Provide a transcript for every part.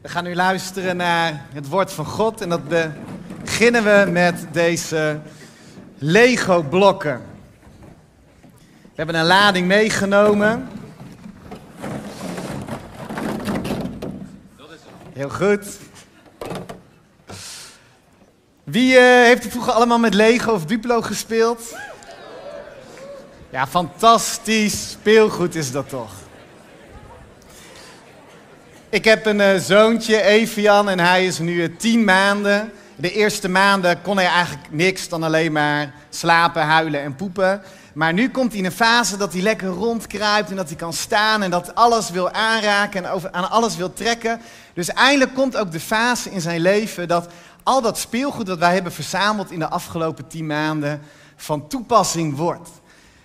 We gaan nu luisteren naar het woord van God en dat beginnen we met deze Lego-blokken. We hebben een lading meegenomen. Heel goed. Wie uh, heeft er vroeger allemaal met Lego of Duplo gespeeld? Ja, fantastisch speelgoed is dat toch. Ik heb een uh, zoontje, Evian, en hij is nu uh, tien maanden. De eerste maanden kon hij eigenlijk niks dan alleen maar slapen, huilen en poepen. Maar nu komt hij in een fase dat hij lekker rondkruipt en dat hij kan staan en dat alles wil aanraken en over, aan alles wil trekken. Dus eindelijk komt ook de fase in zijn leven dat al dat speelgoed dat wij hebben verzameld in de afgelopen tien maanden van toepassing wordt.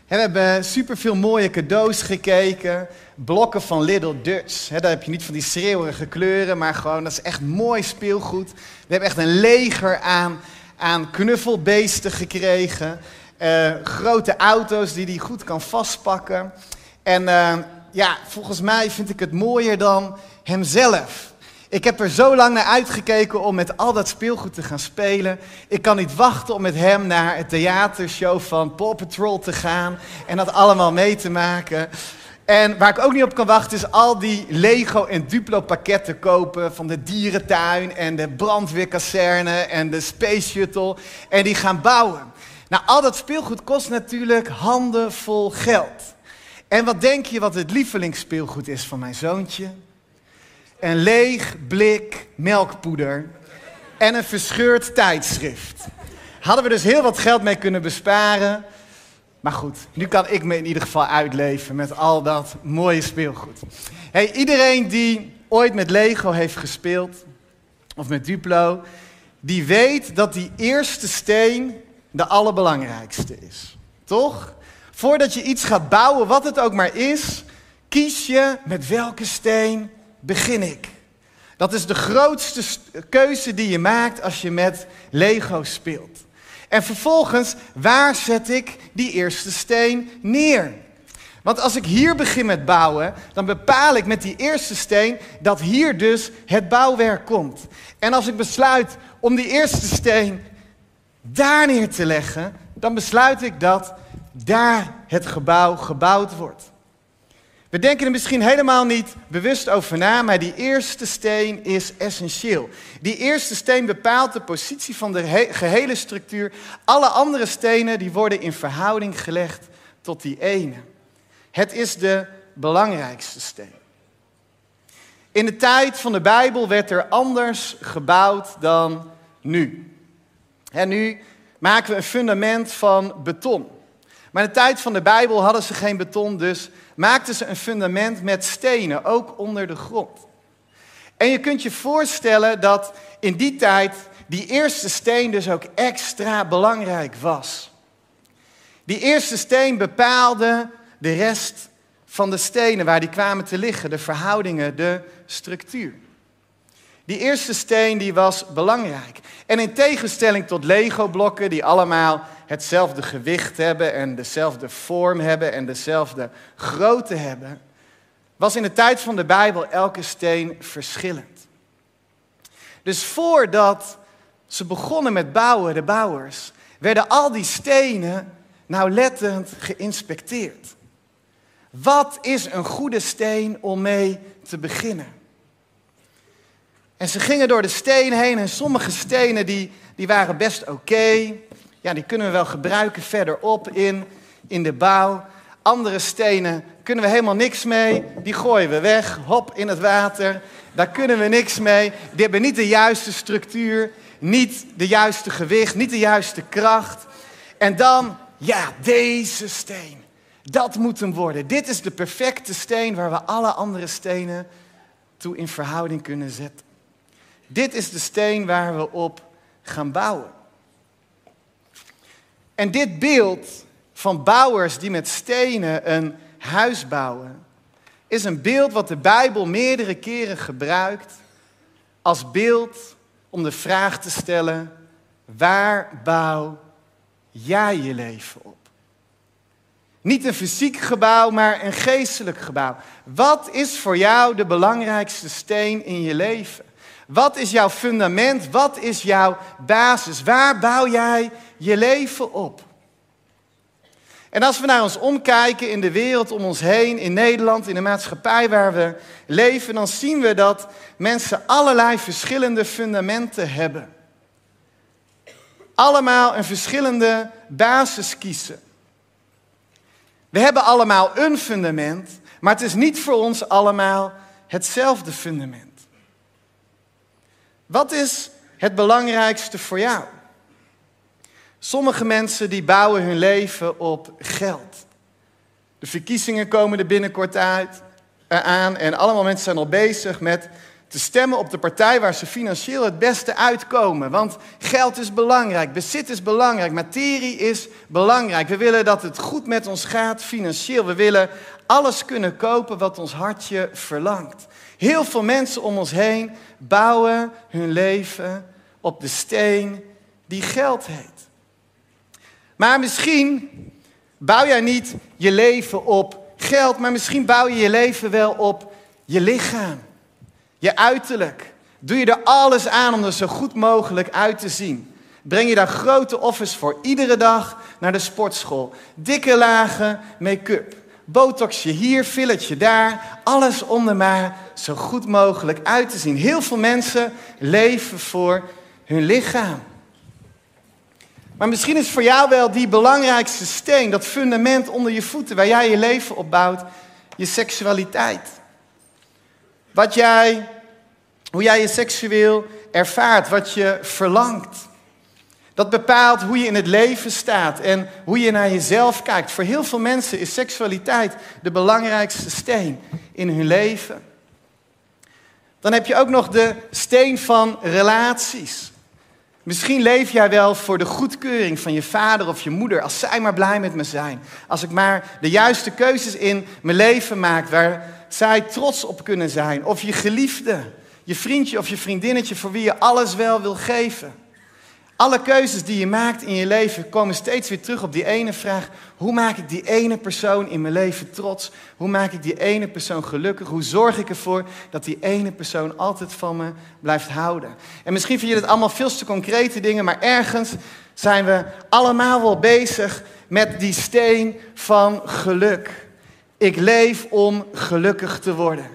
We hebben superveel mooie cadeaus gekeken. Blokken van Little Dutch. daar heb je niet van die schreeuwerige kleuren, maar gewoon, dat is echt mooi speelgoed. We hebben echt een leger aan, aan knuffelbeesten gekregen. Uh, grote auto's die hij goed kan vastpakken. En uh, ja, volgens mij vind ik het mooier dan hemzelf. Ik heb er zo lang naar uitgekeken om met al dat speelgoed te gaan spelen. Ik kan niet wachten om met hem naar het theatershow van Paw Patrol te gaan en dat allemaal mee te maken. En waar ik ook niet op kan wachten is al die Lego en Duplo pakketten kopen van de dierentuin en de brandweerkazerne en de Space Shuttle en die gaan bouwen. Nou, al dat speelgoed kost natuurlijk handenvol geld. En wat denk je wat het lievelingsspeelgoed is van mijn zoontje? Een leeg blik melkpoeder en een verscheurd tijdschrift. Hadden we dus heel wat geld mee kunnen besparen. Maar goed, nu kan ik me in ieder geval uitleven met al dat mooie speelgoed. Hey, iedereen die ooit met Lego heeft gespeeld, of met Duplo, die weet dat die eerste steen de allerbelangrijkste is. Toch? Voordat je iets gaat bouwen, wat het ook maar is, kies je met welke steen begin ik? Dat is de grootste keuze die je maakt als je met Lego speelt. En vervolgens, waar zet ik die eerste steen neer? Want als ik hier begin met bouwen, dan bepaal ik met die eerste steen dat hier dus het bouwwerk komt. En als ik besluit om die eerste steen daar neer te leggen, dan besluit ik dat daar het gebouw gebouwd wordt. We denken er misschien helemaal niet bewust over na, maar die eerste steen is essentieel. Die eerste steen bepaalt de positie van de gehele structuur. Alle andere stenen die worden in verhouding gelegd tot die ene. Het is de belangrijkste steen. In de tijd van de Bijbel werd er anders gebouwd dan nu. En nu maken we een fundament van beton. Maar in de tijd van de Bijbel hadden ze geen beton, dus maakten ze een fundament met stenen, ook onder de grond. En je kunt je voorstellen dat in die tijd die eerste steen dus ook extra belangrijk was. Die eerste steen bepaalde de rest van de stenen waar die kwamen te liggen, de verhoudingen, de structuur. Die eerste steen die was belangrijk. En in tegenstelling tot Lego-blokken die allemaal hetzelfde gewicht hebben en dezelfde vorm hebben en dezelfde grootte hebben, was in de tijd van de Bijbel elke steen verschillend. Dus voordat ze begonnen met bouwen, de bouwers, werden al die stenen nauwlettend geïnspecteerd. Wat is een goede steen om mee te beginnen? En ze gingen door de stenen heen en sommige stenen die, die waren best oké. Ja, die kunnen we wel gebruiken verderop in, in de bouw. Andere stenen kunnen we helemaal niks mee. Die gooien we weg, hop in het water. Daar kunnen we niks mee. Die hebben niet de juiste structuur, niet de juiste gewicht, niet de juiste kracht. En dan, ja, deze steen. Dat moet hem worden. Dit is de perfecte steen waar we alle andere stenen toe in verhouding kunnen zetten. Dit is de steen waar we op gaan bouwen. En dit beeld van bouwers die met stenen een huis bouwen, is een beeld wat de Bijbel meerdere keren gebruikt als beeld om de vraag te stellen, waar bouw jij je leven op? Niet een fysiek gebouw, maar een geestelijk gebouw. Wat is voor jou de belangrijkste steen in je leven? Wat is jouw fundament? Wat is jouw basis? Waar bouw jij je leven op? En als we naar ons omkijken in de wereld om ons heen, in Nederland, in de maatschappij waar we leven, dan zien we dat mensen allerlei verschillende fundamenten hebben. Allemaal een verschillende basis kiezen. We hebben allemaal een fundament, maar het is niet voor ons allemaal hetzelfde fundament. Wat is het belangrijkste voor jou? Sommige mensen die bouwen hun leven op geld. De verkiezingen komen er binnenkort uit, aan en allemaal mensen zijn al bezig met te stemmen op de partij waar ze financieel het beste uitkomen. Want geld is belangrijk, bezit is belangrijk, materie is belangrijk. We willen dat het goed met ons gaat financieel. We willen alles kunnen kopen wat ons hartje verlangt. Heel veel mensen om ons heen bouwen hun leven op de steen die geld heet. Maar misschien bouw jij niet je leven op geld, maar misschien bouw je je leven wel op je lichaam, je uiterlijk. Doe je er alles aan om er zo goed mogelijk uit te zien. Breng je daar grote offers voor iedere dag naar de sportschool. Dikke lagen make-up. Botoxje hier, filletje daar. Alles om er maar zo goed mogelijk uit te zien. Heel veel mensen leven voor hun lichaam. Maar misschien is voor jou wel die belangrijkste steen, dat fundament onder je voeten waar jij je leven op bouwt, je seksualiteit. Wat jij, hoe jij je seksueel ervaart, wat je verlangt. Dat bepaalt hoe je in het leven staat en hoe je naar jezelf kijkt. Voor heel veel mensen is seksualiteit de belangrijkste steen in hun leven. Dan heb je ook nog de steen van relaties. Misschien leef jij wel voor de goedkeuring van je vader of je moeder, als zij maar blij met me zijn. Als ik maar de juiste keuzes in mijn leven maak waar zij trots op kunnen zijn. Of je geliefde, je vriendje of je vriendinnetje voor wie je alles wel wil geven. Alle keuzes die je maakt in je leven komen steeds weer terug op die ene vraag. Hoe maak ik die ene persoon in mijn leven trots? Hoe maak ik die ene persoon gelukkig? Hoe zorg ik ervoor dat die ene persoon altijd van me blijft houden? En misschien vind je het allemaal veel te concrete dingen, maar ergens zijn we allemaal wel bezig met die steen van geluk. Ik leef om gelukkig te worden.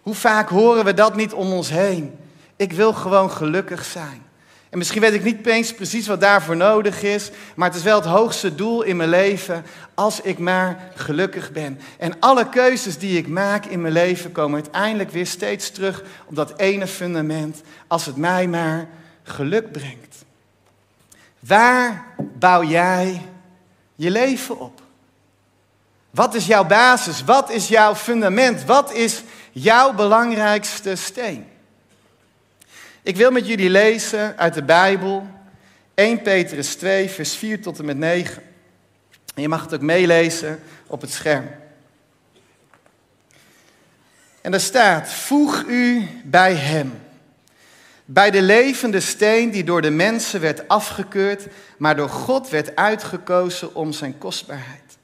Hoe vaak horen we dat niet om ons heen? Ik wil gewoon gelukkig zijn. En misschien weet ik niet eens precies wat daarvoor nodig is, maar het is wel het hoogste doel in mijn leven als ik maar gelukkig ben. En alle keuzes die ik maak in mijn leven komen uiteindelijk weer steeds terug op dat ene fundament, als het mij maar geluk brengt. Waar bouw jij je leven op? Wat is jouw basis? Wat is jouw fundament? Wat is jouw belangrijkste steen? Ik wil met jullie lezen uit de Bijbel 1 Petrus 2, vers 4 tot en met 9. En je mag het ook meelezen op het scherm. En daar staat: Voeg u bij Hem. Bij de levende steen die door de mensen werd afgekeurd, maar door God werd uitgekozen om zijn kostbaarheid.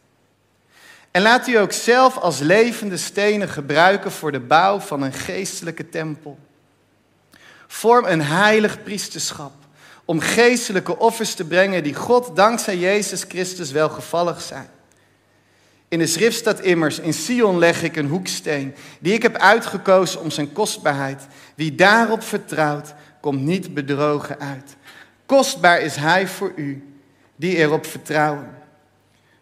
En laat u ook zelf als levende stenen gebruiken voor de bouw van een geestelijke tempel Vorm een heilig priesterschap om geestelijke offers te brengen die God dankzij Jezus Christus welgevallig zijn. In de schrift staat immers, in Sion leg ik een hoeksteen, die ik heb uitgekozen om zijn kostbaarheid. Wie daarop vertrouwt, komt niet bedrogen uit. Kostbaar is hij voor u, die erop vertrouwen.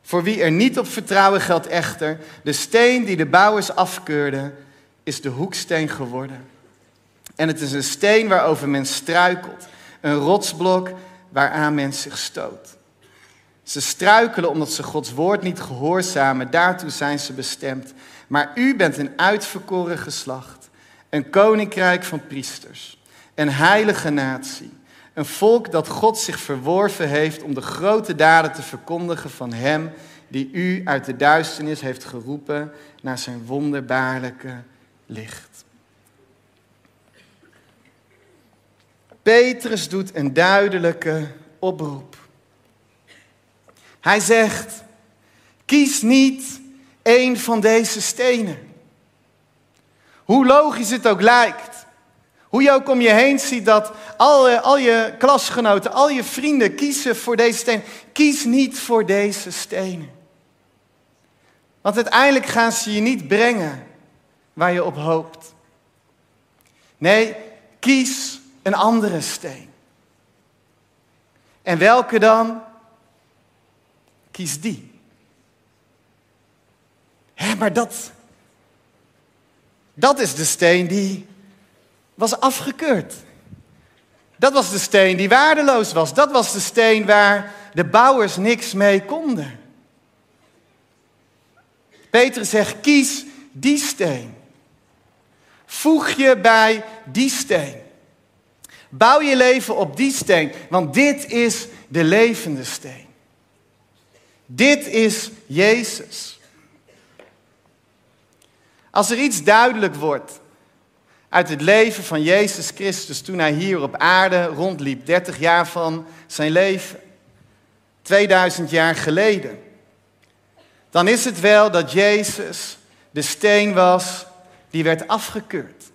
Voor wie er niet op vertrouwen geldt echter, de steen die de bouwers afkeurden, is de hoeksteen geworden. En het is een steen waarover men struikelt. Een rotsblok waaraan men zich stoot. Ze struikelen omdat ze Gods woord niet gehoorzamen. Daartoe zijn ze bestemd. Maar u bent een uitverkoren geslacht. Een koninkrijk van priesters. Een heilige natie. Een volk dat God zich verworven heeft om de grote daden te verkondigen van Hem die u uit de duisternis heeft geroepen naar zijn wonderbaarlijke licht. Petrus doet een duidelijke oproep. Hij zegt: Kies niet één van deze stenen. Hoe logisch het ook lijkt. Hoe je ook om je heen ziet dat al, al je klasgenoten, al je vrienden kiezen voor deze stenen. Kies niet voor deze stenen. Want uiteindelijk gaan ze je niet brengen waar je op hoopt. Nee, kies een andere steen. En welke dan? Kies die. Hé, maar dat, dat is de steen die was afgekeurd. Dat was de steen die waardeloos was. Dat was de steen waar de bouwers niks mee konden. Peter zegt, kies die steen. Voeg je bij die steen. Bouw je leven op die steen, want dit is de levende steen. Dit is Jezus. Als er iets duidelijk wordt uit het leven van Jezus Christus toen hij hier op aarde rondliep, 30 jaar van zijn leven, 2000 jaar geleden, dan is het wel dat Jezus de steen was die werd afgekeurd.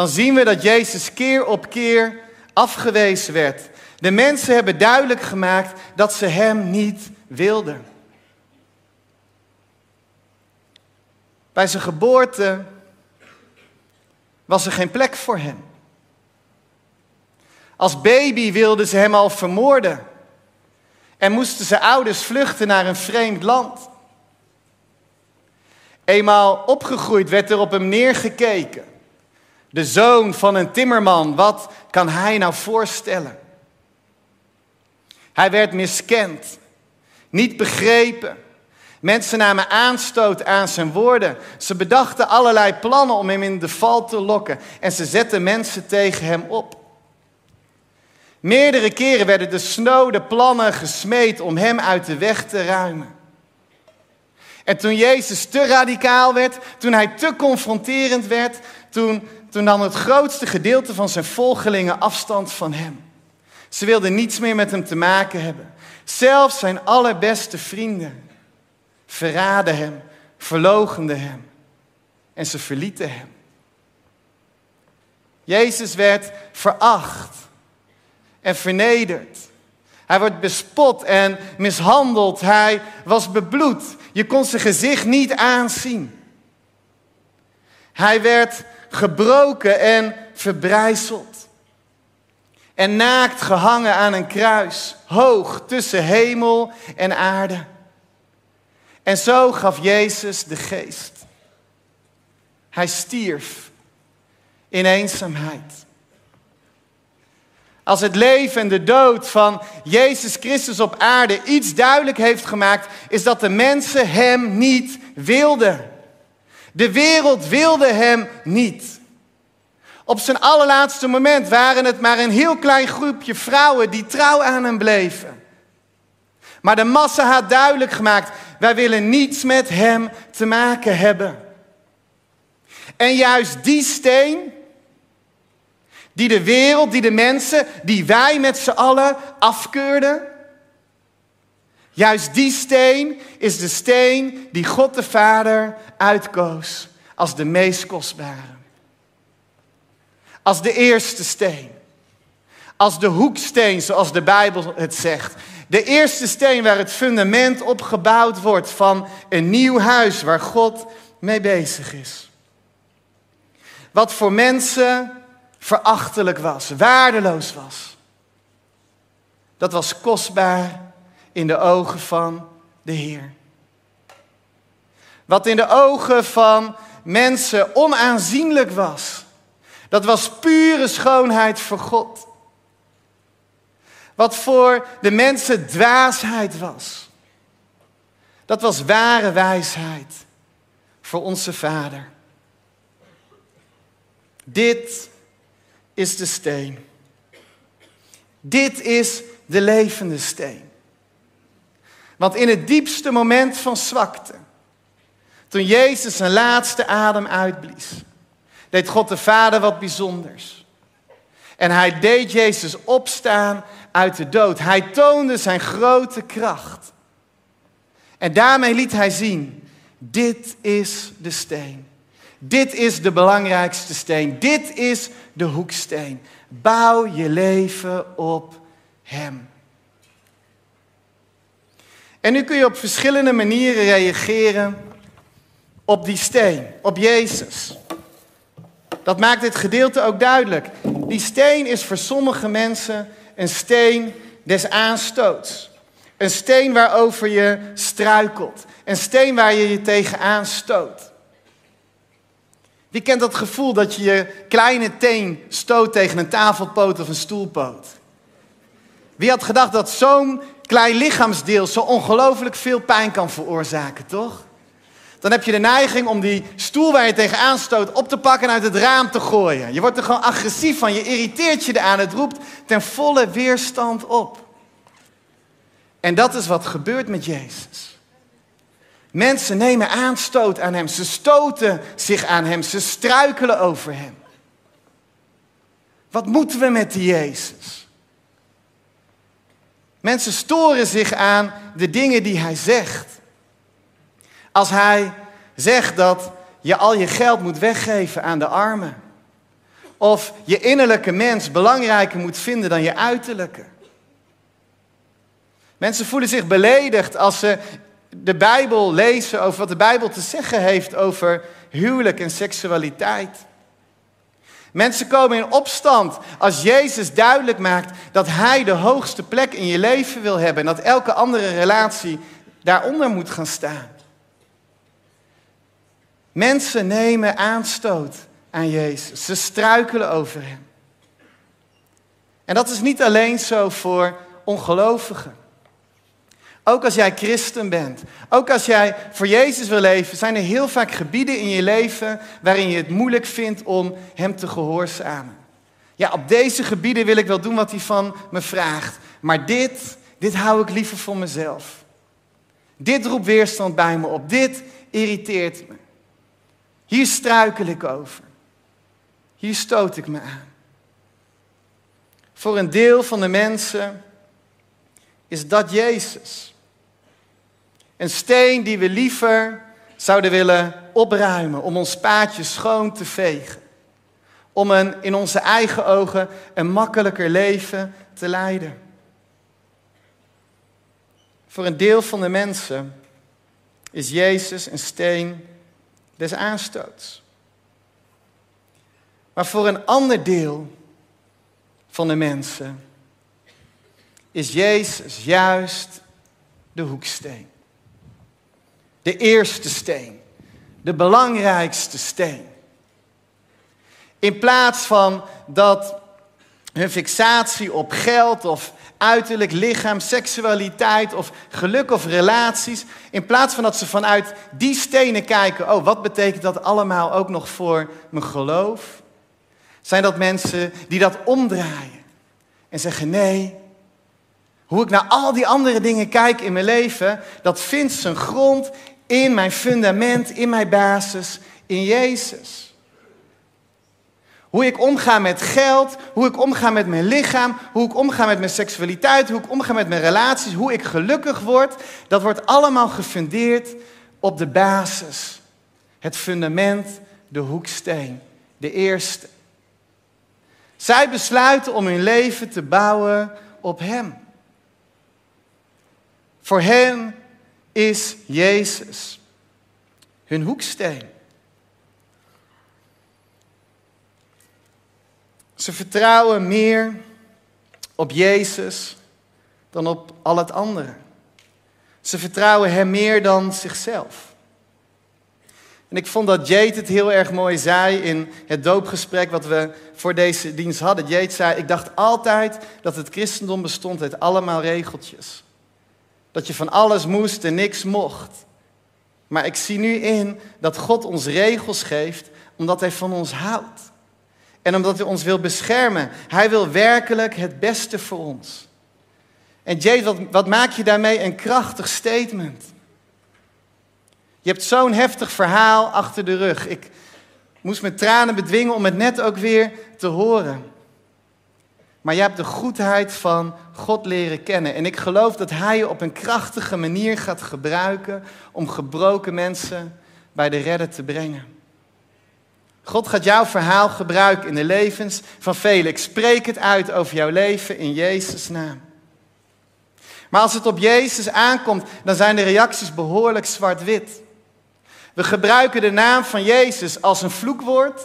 Dan zien we dat Jezus keer op keer afgewezen werd. De mensen hebben duidelijk gemaakt dat ze Hem niet wilden. Bij zijn geboorte was er geen plek voor hem. Als baby wilden ze hem al vermoorden. En moesten zijn ouders vluchten naar een vreemd land. Eenmaal opgegroeid werd er op hem neergekeken. De zoon van een timmerman, wat kan hij nou voorstellen? Hij werd miskend, niet begrepen. Mensen namen aanstoot aan zijn woorden. Ze bedachten allerlei plannen om hem in de val te lokken. En ze zetten mensen tegen hem op. Meerdere keren werden de snode plannen gesmeed om hem uit de weg te ruimen. En toen Jezus te radicaal werd, toen hij te confronterend werd, toen, toen nam het grootste gedeelte van zijn volgelingen afstand van hem. Ze wilden niets meer met hem te maken hebben. Zelfs zijn allerbeste vrienden verraden hem, verlogenden hem en ze verlieten hem. Jezus werd veracht en vernederd. Hij wordt bespot en mishandeld. Hij was bebloed. Je kon zijn gezicht niet aanzien. Hij werd gebroken en verbrijzeld. En naakt gehangen aan een kruis, hoog tussen hemel en aarde. En zo gaf Jezus de geest. Hij stierf in eenzaamheid. Als het leven en de dood van Jezus Christus op aarde iets duidelijk heeft gemaakt, is dat de mensen Hem niet wilden. De wereld wilde Hem niet. Op zijn allerlaatste moment waren het maar een heel klein groepje vrouwen die trouw aan Hem bleven. Maar de massa had duidelijk gemaakt, wij willen niets met Hem te maken hebben. En juist die steen die de wereld, die de mensen, die wij met z'n allen afkeurden. Juist die steen is de steen die God de Vader uitkoos als de meest kostbare. Als de eerste steen. Als de hoeksteen, zoals de Bijbel het zegt. De eerste steen waar het fundament op gebouwd wordt van een nieuw huis waar God mee bezig is. Wat voor mensen verachtelijk was, waardeloos was. Dat was kostbaar in de ogen van de Heer. Wat in de ogen van mensen onaanzienlijk was, dat was pure schoonheid voor God. Wat voor de mensen dwaasheid was, dat was ware wijsheid voor onze Vader. Dit is de steen. Dit is de levende steen. Want in het diepste moment van zwakte, toen Jezus zijn laatste adem uitblies, deed God de Vader wat bijzonders. En hij deed Jezus opstaan uit de dood. Hij toonde zijn grote kracht. En daarmee liet hij zien, dit is de steen. Dit is de belangrijkste steen. Dit is de hoeksteen. Bouw je leven op Hem. En nu kun je op verschillende manieren reageren op die steen, op Jezus. Dat maakt dit gedeelte ook duidelijk. Die steen is voor sommige mensen een steen des aanstoots. Een steen waarover je struikelt. Een steen waar je je tegenaan stoot. Wie kent dat gevoel dat je je kleine teen stoot tegen een tafelpoot of een stoelpoot? Wie had gedacht dat zo'n klein lichaamsdeel zo ongelooflijk veel pijn kan veroorzaken, toch? Dan heb je de neiging om die stoel waar je tegenaan stoot op te pakken en uit het raam te gooien. Je wordt er gewoon agressief van, je irriteert je eraan, het roept ten volle weerstand op. En dat is wat gebeurt met Jezus. Mensen nemen aanstoot aan hem, ze stoten zich aan hem, ze struikelen over hem. Wat moeten we met die Jezus? Mensen storen zich aan de dingen die hij zegt. Als hij zegt dat je al je geld moet weggeven aan de armen. Of je innerlijke mens belangrijker moet vinden dan je uiterlijke. Mensen voelen zich beledigd als ze de Bijbel lezen over wat de Bijbel te zeggen heeft over huwelijk en seksualiteit. Mensen komen in opstand als Jezus duidelijk maakt dat Hij de hoogste plek in je leven wil hebben en dat elke andere relatie daaronder moet gaan staan. Mensen nemen aanstoot aan Jezus. Ze struikelen over Hem. En dat is niet alleen zo voor ongelovigen. Ook als jij christen bent, ook als jij voor Jezus wil leven, zijn er heel vaak gebieden in je leven waarin je het moeilijk vindt om Hem te gehoorzamen. Ja, op deze gebieden wil ik wel doen wat Hij van me vraagt, maar dit, dit hou ik liever voor mezelf. Dit roept weerstand bij me op, dit irriteert me. Hier struikel ik over. Hier stoot ik me aan. Voor een deel van de mensen is dat Jezus. Een steen die we liever zouden willen opruimen om ons paadje schoon te vegen. Om een in onze eigen ogen een makkelijker leven te leiden. Voor een deel van de mensen is Jezus een steen des aanstoots. Maar voor een ander deel van de mensen is Jezus juist de hoeksteen. De eerste steen. De belangrijkste steen. In plaats van dat hun fixatie op geld of uiterlijk, lichaam, seksualiteit of geluk of relaties. In plaats van dat ze vanuit die stenen kijken, oh wat betekent dat allemaal ook nog voor mijn geloof? Zijn dat mensen die dat omdraaien en zeggen nee, hoe ik naar al die andere dingen kijk in mijn leven, dat vindt zijn grond in mijn fundament, in mijn basis, in Jezus. Hoe ik omga met geld, hoe ik omga met mijn lichaam, hoe ik omga met mijn seksualiteit, hoe ik omga met mijn relaties, hoe ik gelukkig word, dat wordt allemaal gefundeerd op de basis. Het fundament, de hoeksteen, de eerste. Zij besluiten om hun leven te bouwen op Hem. Voor hen is Jezus hun hoeksteen. Ze vertrouwen meer op Jezus dan op al het andere. Ze vertrouwen Hem meer dan zichzelf. En ik vond dat Jade het heel erg mooi zei in het doopgesprek wat we voor deze dienst hadden. Jade zei, ik dacht altijd dat het christendom bestond uit allemaal regeltjes. Dat je van alles moest en niks mocht. Maar ik zie nu in dat God ons regels geeft omdat Hij van ons houdt. En omdat hij ons wil beschermen. Hij wil werkelijk het beste voor ons. En Jade, wat, wat maak je daarmee een krachtig statement? Je hebt zo'n heftig verhaal achter de rug. Ik moest mijn tranen bedwingen om het net ook weer te horen. Maar je hebt de goedheid van God leren kennen. En ik geloof dat Hij je op een krachtige manier gaat gebruiken om gebroken mensen bij de redder te brengen. God gaat jouw verhaal gebruiken in de levens van velen. Ik spreek het uit over jouw leven in Jezus' naam. Maar als het op Jezus aankomt, dan zijn de reacties behoorlijk zwart-wit. We gebruiken de naam van Jezus als een vloekwoord.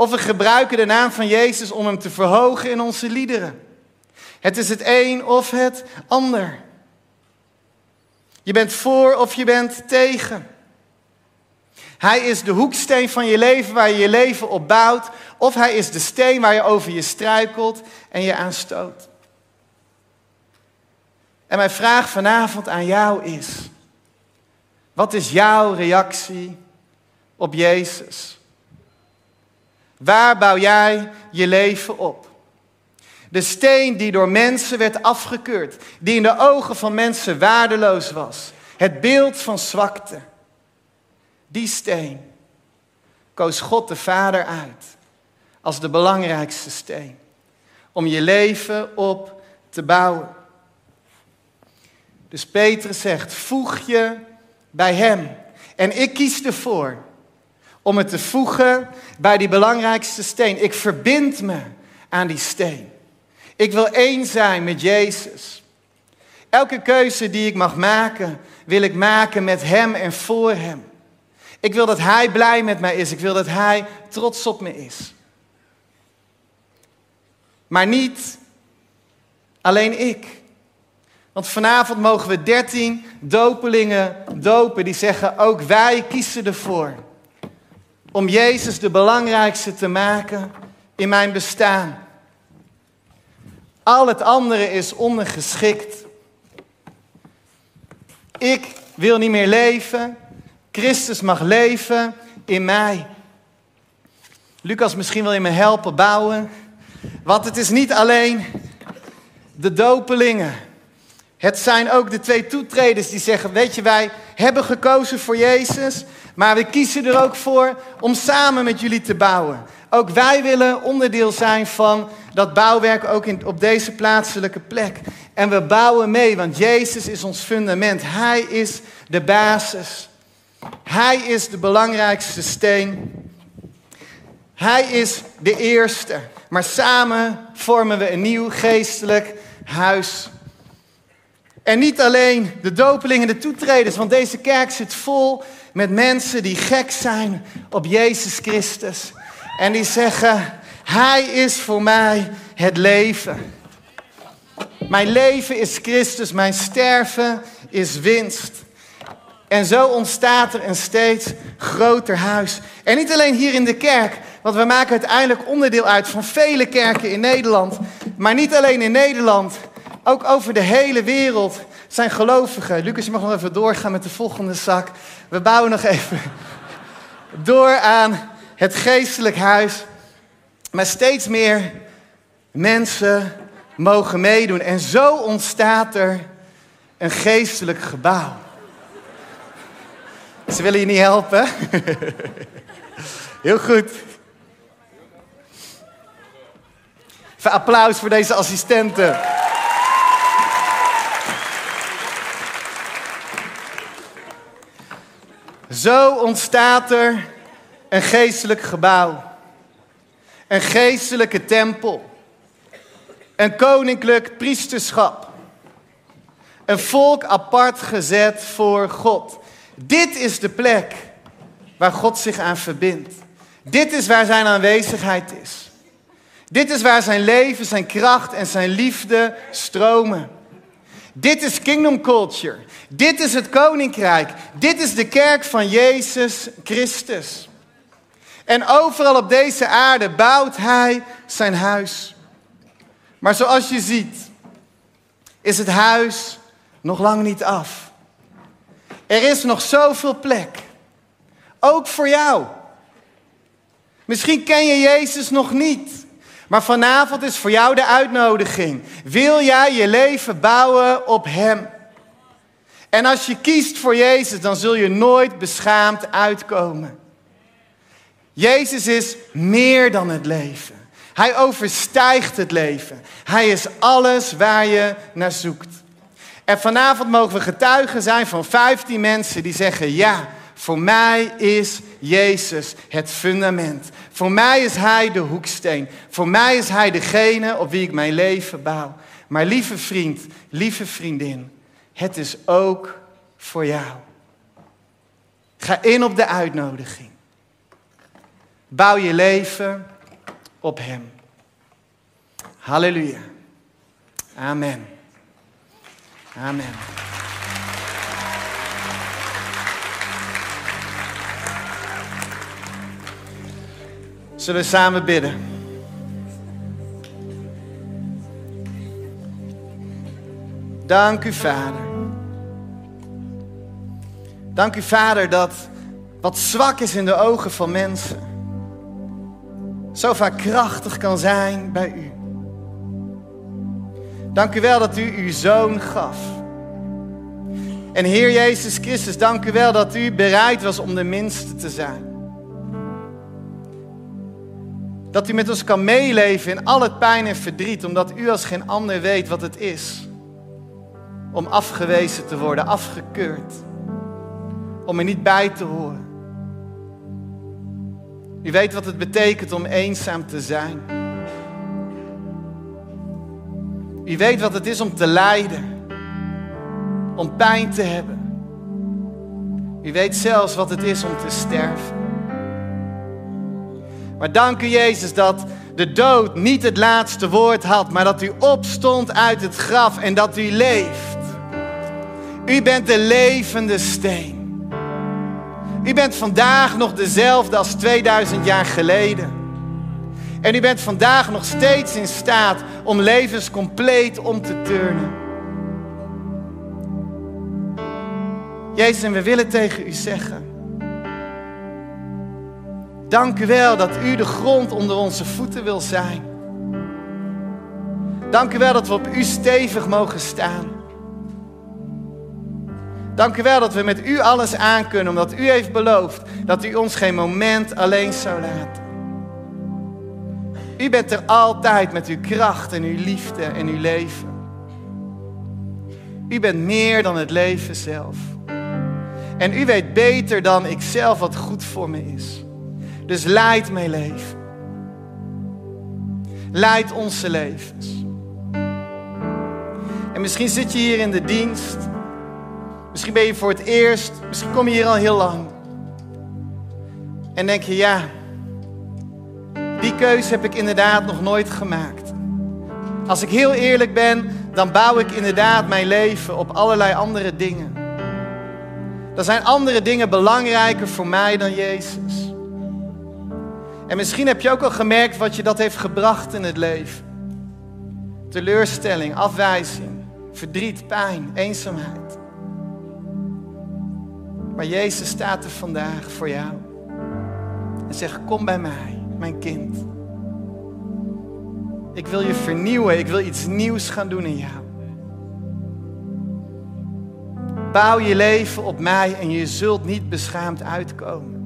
Of we gebruiken de naam van Jezus om hem te verhogen in onze liederen. Het is het een of het ander. Je bent voor of je bent tegen. Hij is de hoeksteen van je leven waar je je leven op bouwt. Of hij is de steen waar je over je struikelt en je aanstoot. En mijn vraag vanavond aan jou is: wat is jouw reactie op Jezus? Waar bouw jij je leven op? De steen die door mensen werd afgekeurd, die in de ogen van mensen waardeloos was. Het beeld van zwakte. Die steen koos God de Vader uit als de belangrijkste steen om je leven op te bouwen. Dus Petrus zegt, voeg je bij Hem. En ik kies ervoor om het te voegen bij die belangrijkste steen. Ik verbind me aan die steen. Ik wil één zijn met Jezus. Elke keuze die ik mag maken, wil ik maken met Hem en voor Hem. Ik wil dat Hij blij met mij is. Ik wil dat Hij trots op me is. Maar niet alleen ik. Want vanavond mogen we dertien dopelingen dopen die zeggen, ook wij kiezen ervoor om Jezus de belangrijkste te maken in mijn bestaan. Al het andere is ondergeschikt. Ik wil niet meer leven. Christus mag leven in mij. Lucas, misschien wil je me helpen bouwen. Want het is niet alleen de dopelingen. Het zijn ook de twee toetreders die zeggen: Weet je, wij hebben gekozen voor Jezus. Maar we kiezen er ook voor om samen met jullie te bouwen. Ook wij willen onderdeel zijn van dat bouwwerk ook in, op deze plaatselijke plek. En we bouwen mee, want Jezus is ons fundament. Hij is de basis. Hij is de belangrijkste steen. Hij is de eerste. Maar samen vormen we een nieuw geestelijk huis. En niet alleen de dopelingen, de toetreders, want deze kerk zit vol met mensen die gek zijn op Jezus Christus. En die zeggen, Hij is voor mij het leven. Mijn leven is Christus, mijn sterven is winst. En zo ontstaat er een steeds groter huis. En niet alleen hier in de kerk, want we maken uiteindelijk onderdeel uit van vele kerken in Nederland. Maar niet alleen in Nederland, ook over de hele wereld zijn gelovigen. Lucas, je mag nog even doorgaan met de volgende zak. We bouwen nog even door aan het geestelijk huis. Maar steeds meer mensen mogen meedoen. En zo ontstaat er een geestelijk gebouw. Ze willen je niet helpen. Heel goed. Even applaus voor deze assistenten. Zo ontstaat er een geestelijk gebouw. Een geestelijke tempel. Een koninklijk priesterschap. Een volk apart gezet voor God. Dit is de plek waar God zich aan verbindt. Dit is waar zijn aanwezigheid is. Dit is waar zijn leven, zijn kracht en zijn liefde stromen. Dit is kingdom culture. Dit is het koninkrijk. Dit is de kerk van Jezus Christus. En overal op deze aarde bouwt hij zijn huis. Maar zoals je ziet, is het huis nog lang niet af. Er is nog zoveel plek. Ook voor jou. Misschien ken je Jezus nog niet. Maar vanavond is voor jou de uitnodiging. Wil jij je leven bouwen op Hem? En als je kiest voor Jezus, dan zul je nooit beschaamd uitkomen. Jezus is meer dan het leven. Hij overstijgt het leven. Hij is alles waar je naar zoekt. En vanavond mogen we getuigen zijn van 15 mensen die zeggen: Ja, voor mij is Jezus het fundament. Voor mij is Hij de hoeksteen. Voor mij is Hij degene op wie ik mijn leven bouw. Maar lieve vriend, lieve vriendin, het is ook voor jou. Ga in op de uitnodiging. Bouw je leven op Hem. Halleluja. Amen. Amen. Zullen we samen bidden? Dank u, Vader. Dank u, Vader, dat wat zwak is in de ogen van mensen, zo vaak krachtig kan zijn bij u. Dank u wel dat u uw zoon gaf. En Heer Jezus Christus, dank u wel dat u bereid was om de minste te zijn. Dat u met ons kan meeleven in al het pijn en verdriet, omdat u als geen ander weet wat het is om afgewezen te worden, afgekeurd, om er niet bij te horen. U weet wat het betekent om eenzaam te zijn. U weet wat het is om te lijden, om pijn te hebben. U weet zelfs wat het is om te sterven. Maar dank u Jezus dat de dood niet het laatste woord had, maar dat u opstond uit het graf en dat u leeft. U bent de levende steen. U bent vandaag nog dezelfde als 2000 jaar geleden. En u bent vandaag nog steeds in staat om levens compleet om te turnen. Jezus, en we willen tegen u zeggen. Dank u wel dat u de grond onder onze voeten wil zijn. Dank u wel dat we op u stevig mogen staan. Dank u wel dat we met u alles aankunnen, omdat u heeft beloofd dat u ons geen moment alleen zou laten. U bent er altijd met uw kracht en uw liefde en uw leven. U bent meer dan het leven zelf. En u weet beter dan ik zelf wat goed voor me is. Dus leid mijn leven. Leid onze levens. En misschien zit je hier in de dienst. Misschien ben je voor het eerst. Misschien kom je hier al heel lang. En denk je, ja, die keuze heb ik inderdaad nog nooit gemaakt. Als ik heel eerlijk ben, dan bouw ik inderdaad mijn leven op allerlei andere dingen. Er zijn andere dingen belangrijker voor mij dan Jezus. En misschien heb je ook al gemerkt wat je dat heeft gebracht in het leven. Teleurstelling, afwijzing, verdriet, pijn, eenzaamheid. Maar Jezus staat er vandaag voor jou. En zegt, kom bij mij mijn kind. Ik wil je vernieuwen. Ik wil iets nieuws gaan doen in jou. Bouw je leven op mij en je zult niet beschaamd uitkomen.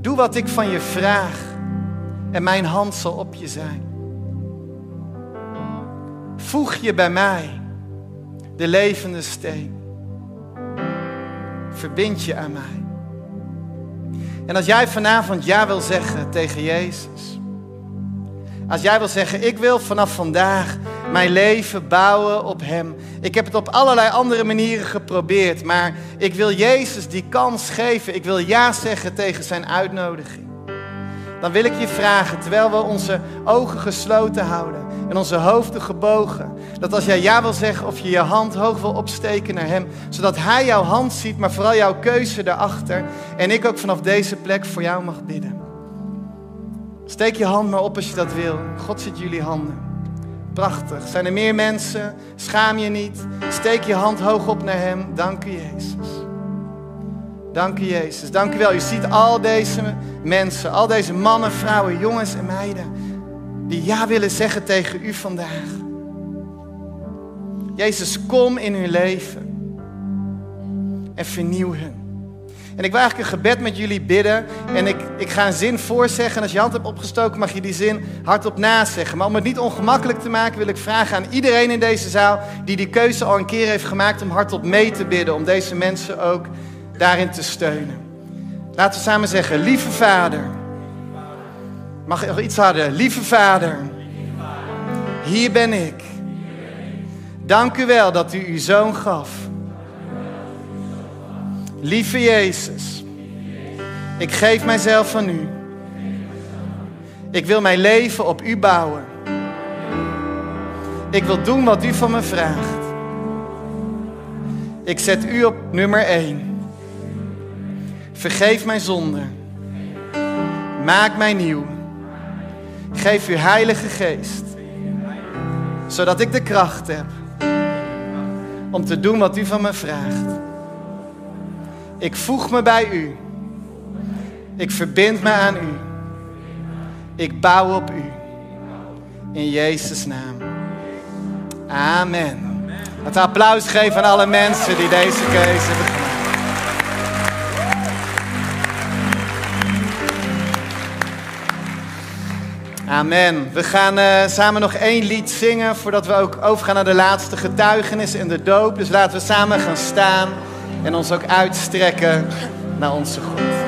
Doe wat ik van je vraag en mijn hand zal op je zijn. Voeg je bij mij, de levende steen. Verbind je aan mij. En als jij vanavond ja wil zeggen tegen Jezus. Als jij wil zeggen, ik wil vanaf vandaag mijn leven bouwen op Hem. Ik heb het op allerlei andere manieren geprobeerd, maar ik wil Jezus die kans geven. Ik wil ja zeggen tegen Zijn uitnodiging. Dan wil ik je vragen, terwijl we onze ogen gesloten houden en onze hoofden gebogen, dat als jij ja wil zeggen of je je hand hoog wil opsteken naar Hem, zodat Hij jouw hand ziet, maar vooral jouw keuze daarachter. En ik ook vanaf deze plek voor jou mag bidden. Steek je hand maar op als je dat wil. God ziet jullie handen. Prachtig. Zijn er meer mensen? Schaam je niet. Steek je hand hoog op naar Hem. Dank u, Jezus. Dank u, Jezus. Dank u wel. U ziet al deze mensen, al deze mannen, vrouwen, jongens en meiden, die ja willen zeggen tegen u vandaag. Jezus, kom in hun leven en vernieuw hun. En ik wil eigenlijk een gebed met jullie bidden. En ik, ik ga een zin voorzeggen. En als je hand hebt opgestoken, mag je die zin hardop nazeggen. Maar om het niet ongemakkelijk te maken, wil ik vragen aan iedereen in deze zaal die die keuze al een keer heeft gemaakt om hardop mee te bidden. Om deze mensen ook daarin te steunen. Laten we samen zeggen, lieve vader. Mag nog iets harder? Lieve vader. Hier ben ik. Dank u wel dat u uw zoon gaf. Lieve Jezus, ik geef mijzelf aan u. Ik wil mijn leven op u bouwen. Ik wil doen wat u van me vraagt. Ik zet u op nummer 1. Vergeef mijn zonden. Maak mij nieuw. Geef uw Heilige Geest, zodat ik de kracht heb om te doen wat u van me vraagt. Ik voeg me bij u. Ik verbind me aan u. Ik bouw op u. In Jezus' naam. Amen. Het applaus geven aan alle mensen die deze keuze hebben Amen. We gaan uh, samen nog één lied zingen voordat we ook overgaan naar de laatste getuigenis en de doop. Dus laten we samen gaan staan en ons ook uitstrekken naar onze God.